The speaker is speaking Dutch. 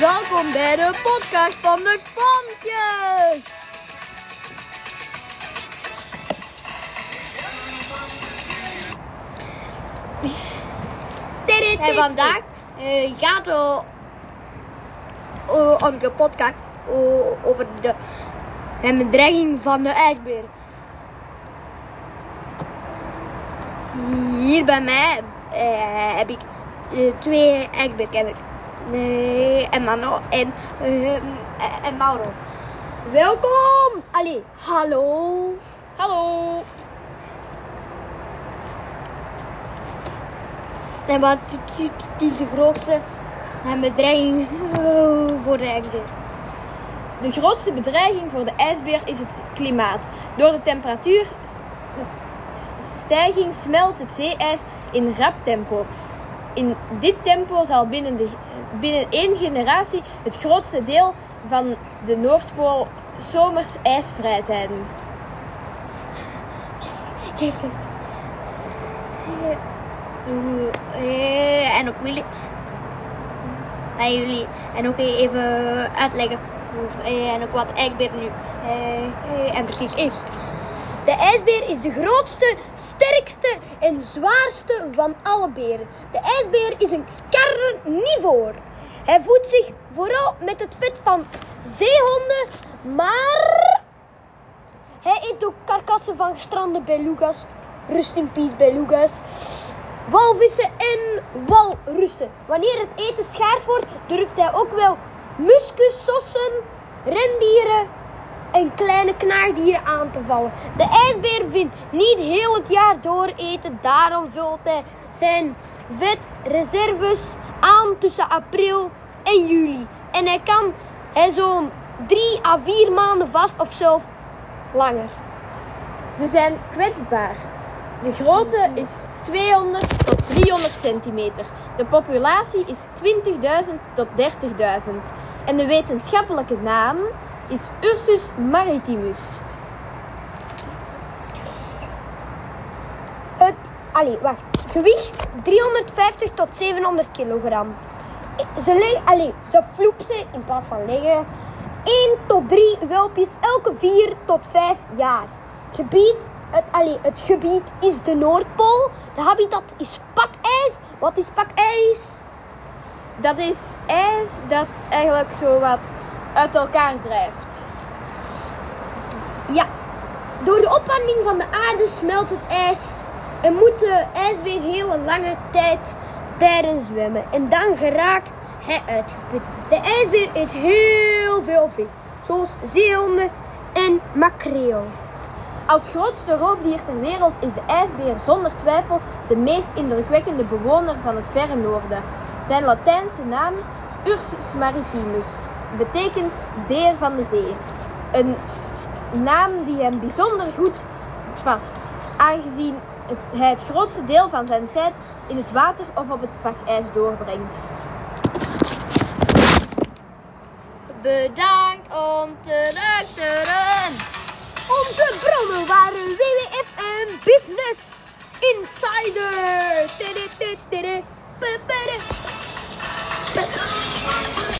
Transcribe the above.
Welkom bij de podcast van de Spansjes. En vandaag eh, gaat het uh, onze podcast eh, over de, de bedreiging van de ijsbeer. Hier bij mij eh, heb ik eh, twee ijsbeerkenners. Nee, en Mano en, eh, en Mauro. Welkom! Allee, hallo. Hallo. En wat die- is de grootste en bedreiging eh, voor de ijsbeer? De grootste bedreiging voor de ijsbeer is het klimaat. Door de temperatuurstijging smelt het zeeijs in rap tempo. In dit tempo zal binnen, de, binnen één generatie het grootste deel van de Noordpool zomers ijsvrij zijn. Kijk zo. Eh, en ook willen. En jullie. En ook even uitleggen. eh, En ook wat ijsbeer nu. eh, En precies is. De ijsbeer is de grootste, sterkste en zwaarste van alle beren. De ijsbeer is een carnivoor. Hij voedt zich vooral met het vet van zeehonden, maar hij eet ook karkassen van gestrande beluga's. Rust in peace beluga's. Walvissen en walrussen. Wanneer het eten schaars wordt, durft hij ook wel muskusossen, rendieren en kleine knaagdieren aan te vallen. De ijsbeer vindt niet heel het jaar door eten, daarom vult hij zijn vetreserves aan tussen april en juli. En hij kan hij zo'n 3 à 4 maanden vast of zelf langer. Ze zijn kwetsbaar. De grootte is 200 tot 300 centimeter. De populatie is 20.000 tot 30.000. En de wetenschappelijke naam is Ursus maritimus. Het, allee, wacht. Gewicht 350 tot 700 kilogram. Ze liggen, allee, ze floepsen in plaats van liggen. 1 tot 3 welpjes elke 4 tot 5 jaar. Gebied, het, allee, het gebied is de Noordpool. De habitat is pakijs. Wat is pakijs? Dat is ijs dat eigenlijk zo wat uit elkaar drijft. Ja. Door de opwarming van de aarde smelt het ijs en moet de ijsbeer hele lange tijd daarin zwemmen. En dan geraakt hij uitgeput. De ijsbeer eet heel veel vis, zoals zeehonden en makreel. Als grootste roofdier ter wereld is de ijsbeer zonder twijfel de meest indrukwekkende bewoner van het verre noorden. Zijn Latijnse naam, Ursus maritimus, betekent beer van de zee. Een naam die hem bijzonder goed past, aangezien het, hij het grootste deel van zijn tijd in het water of op het pakijs doorbrengt. Bedankt om te luisteren. Onze bronnen waren WWF en Business Insider.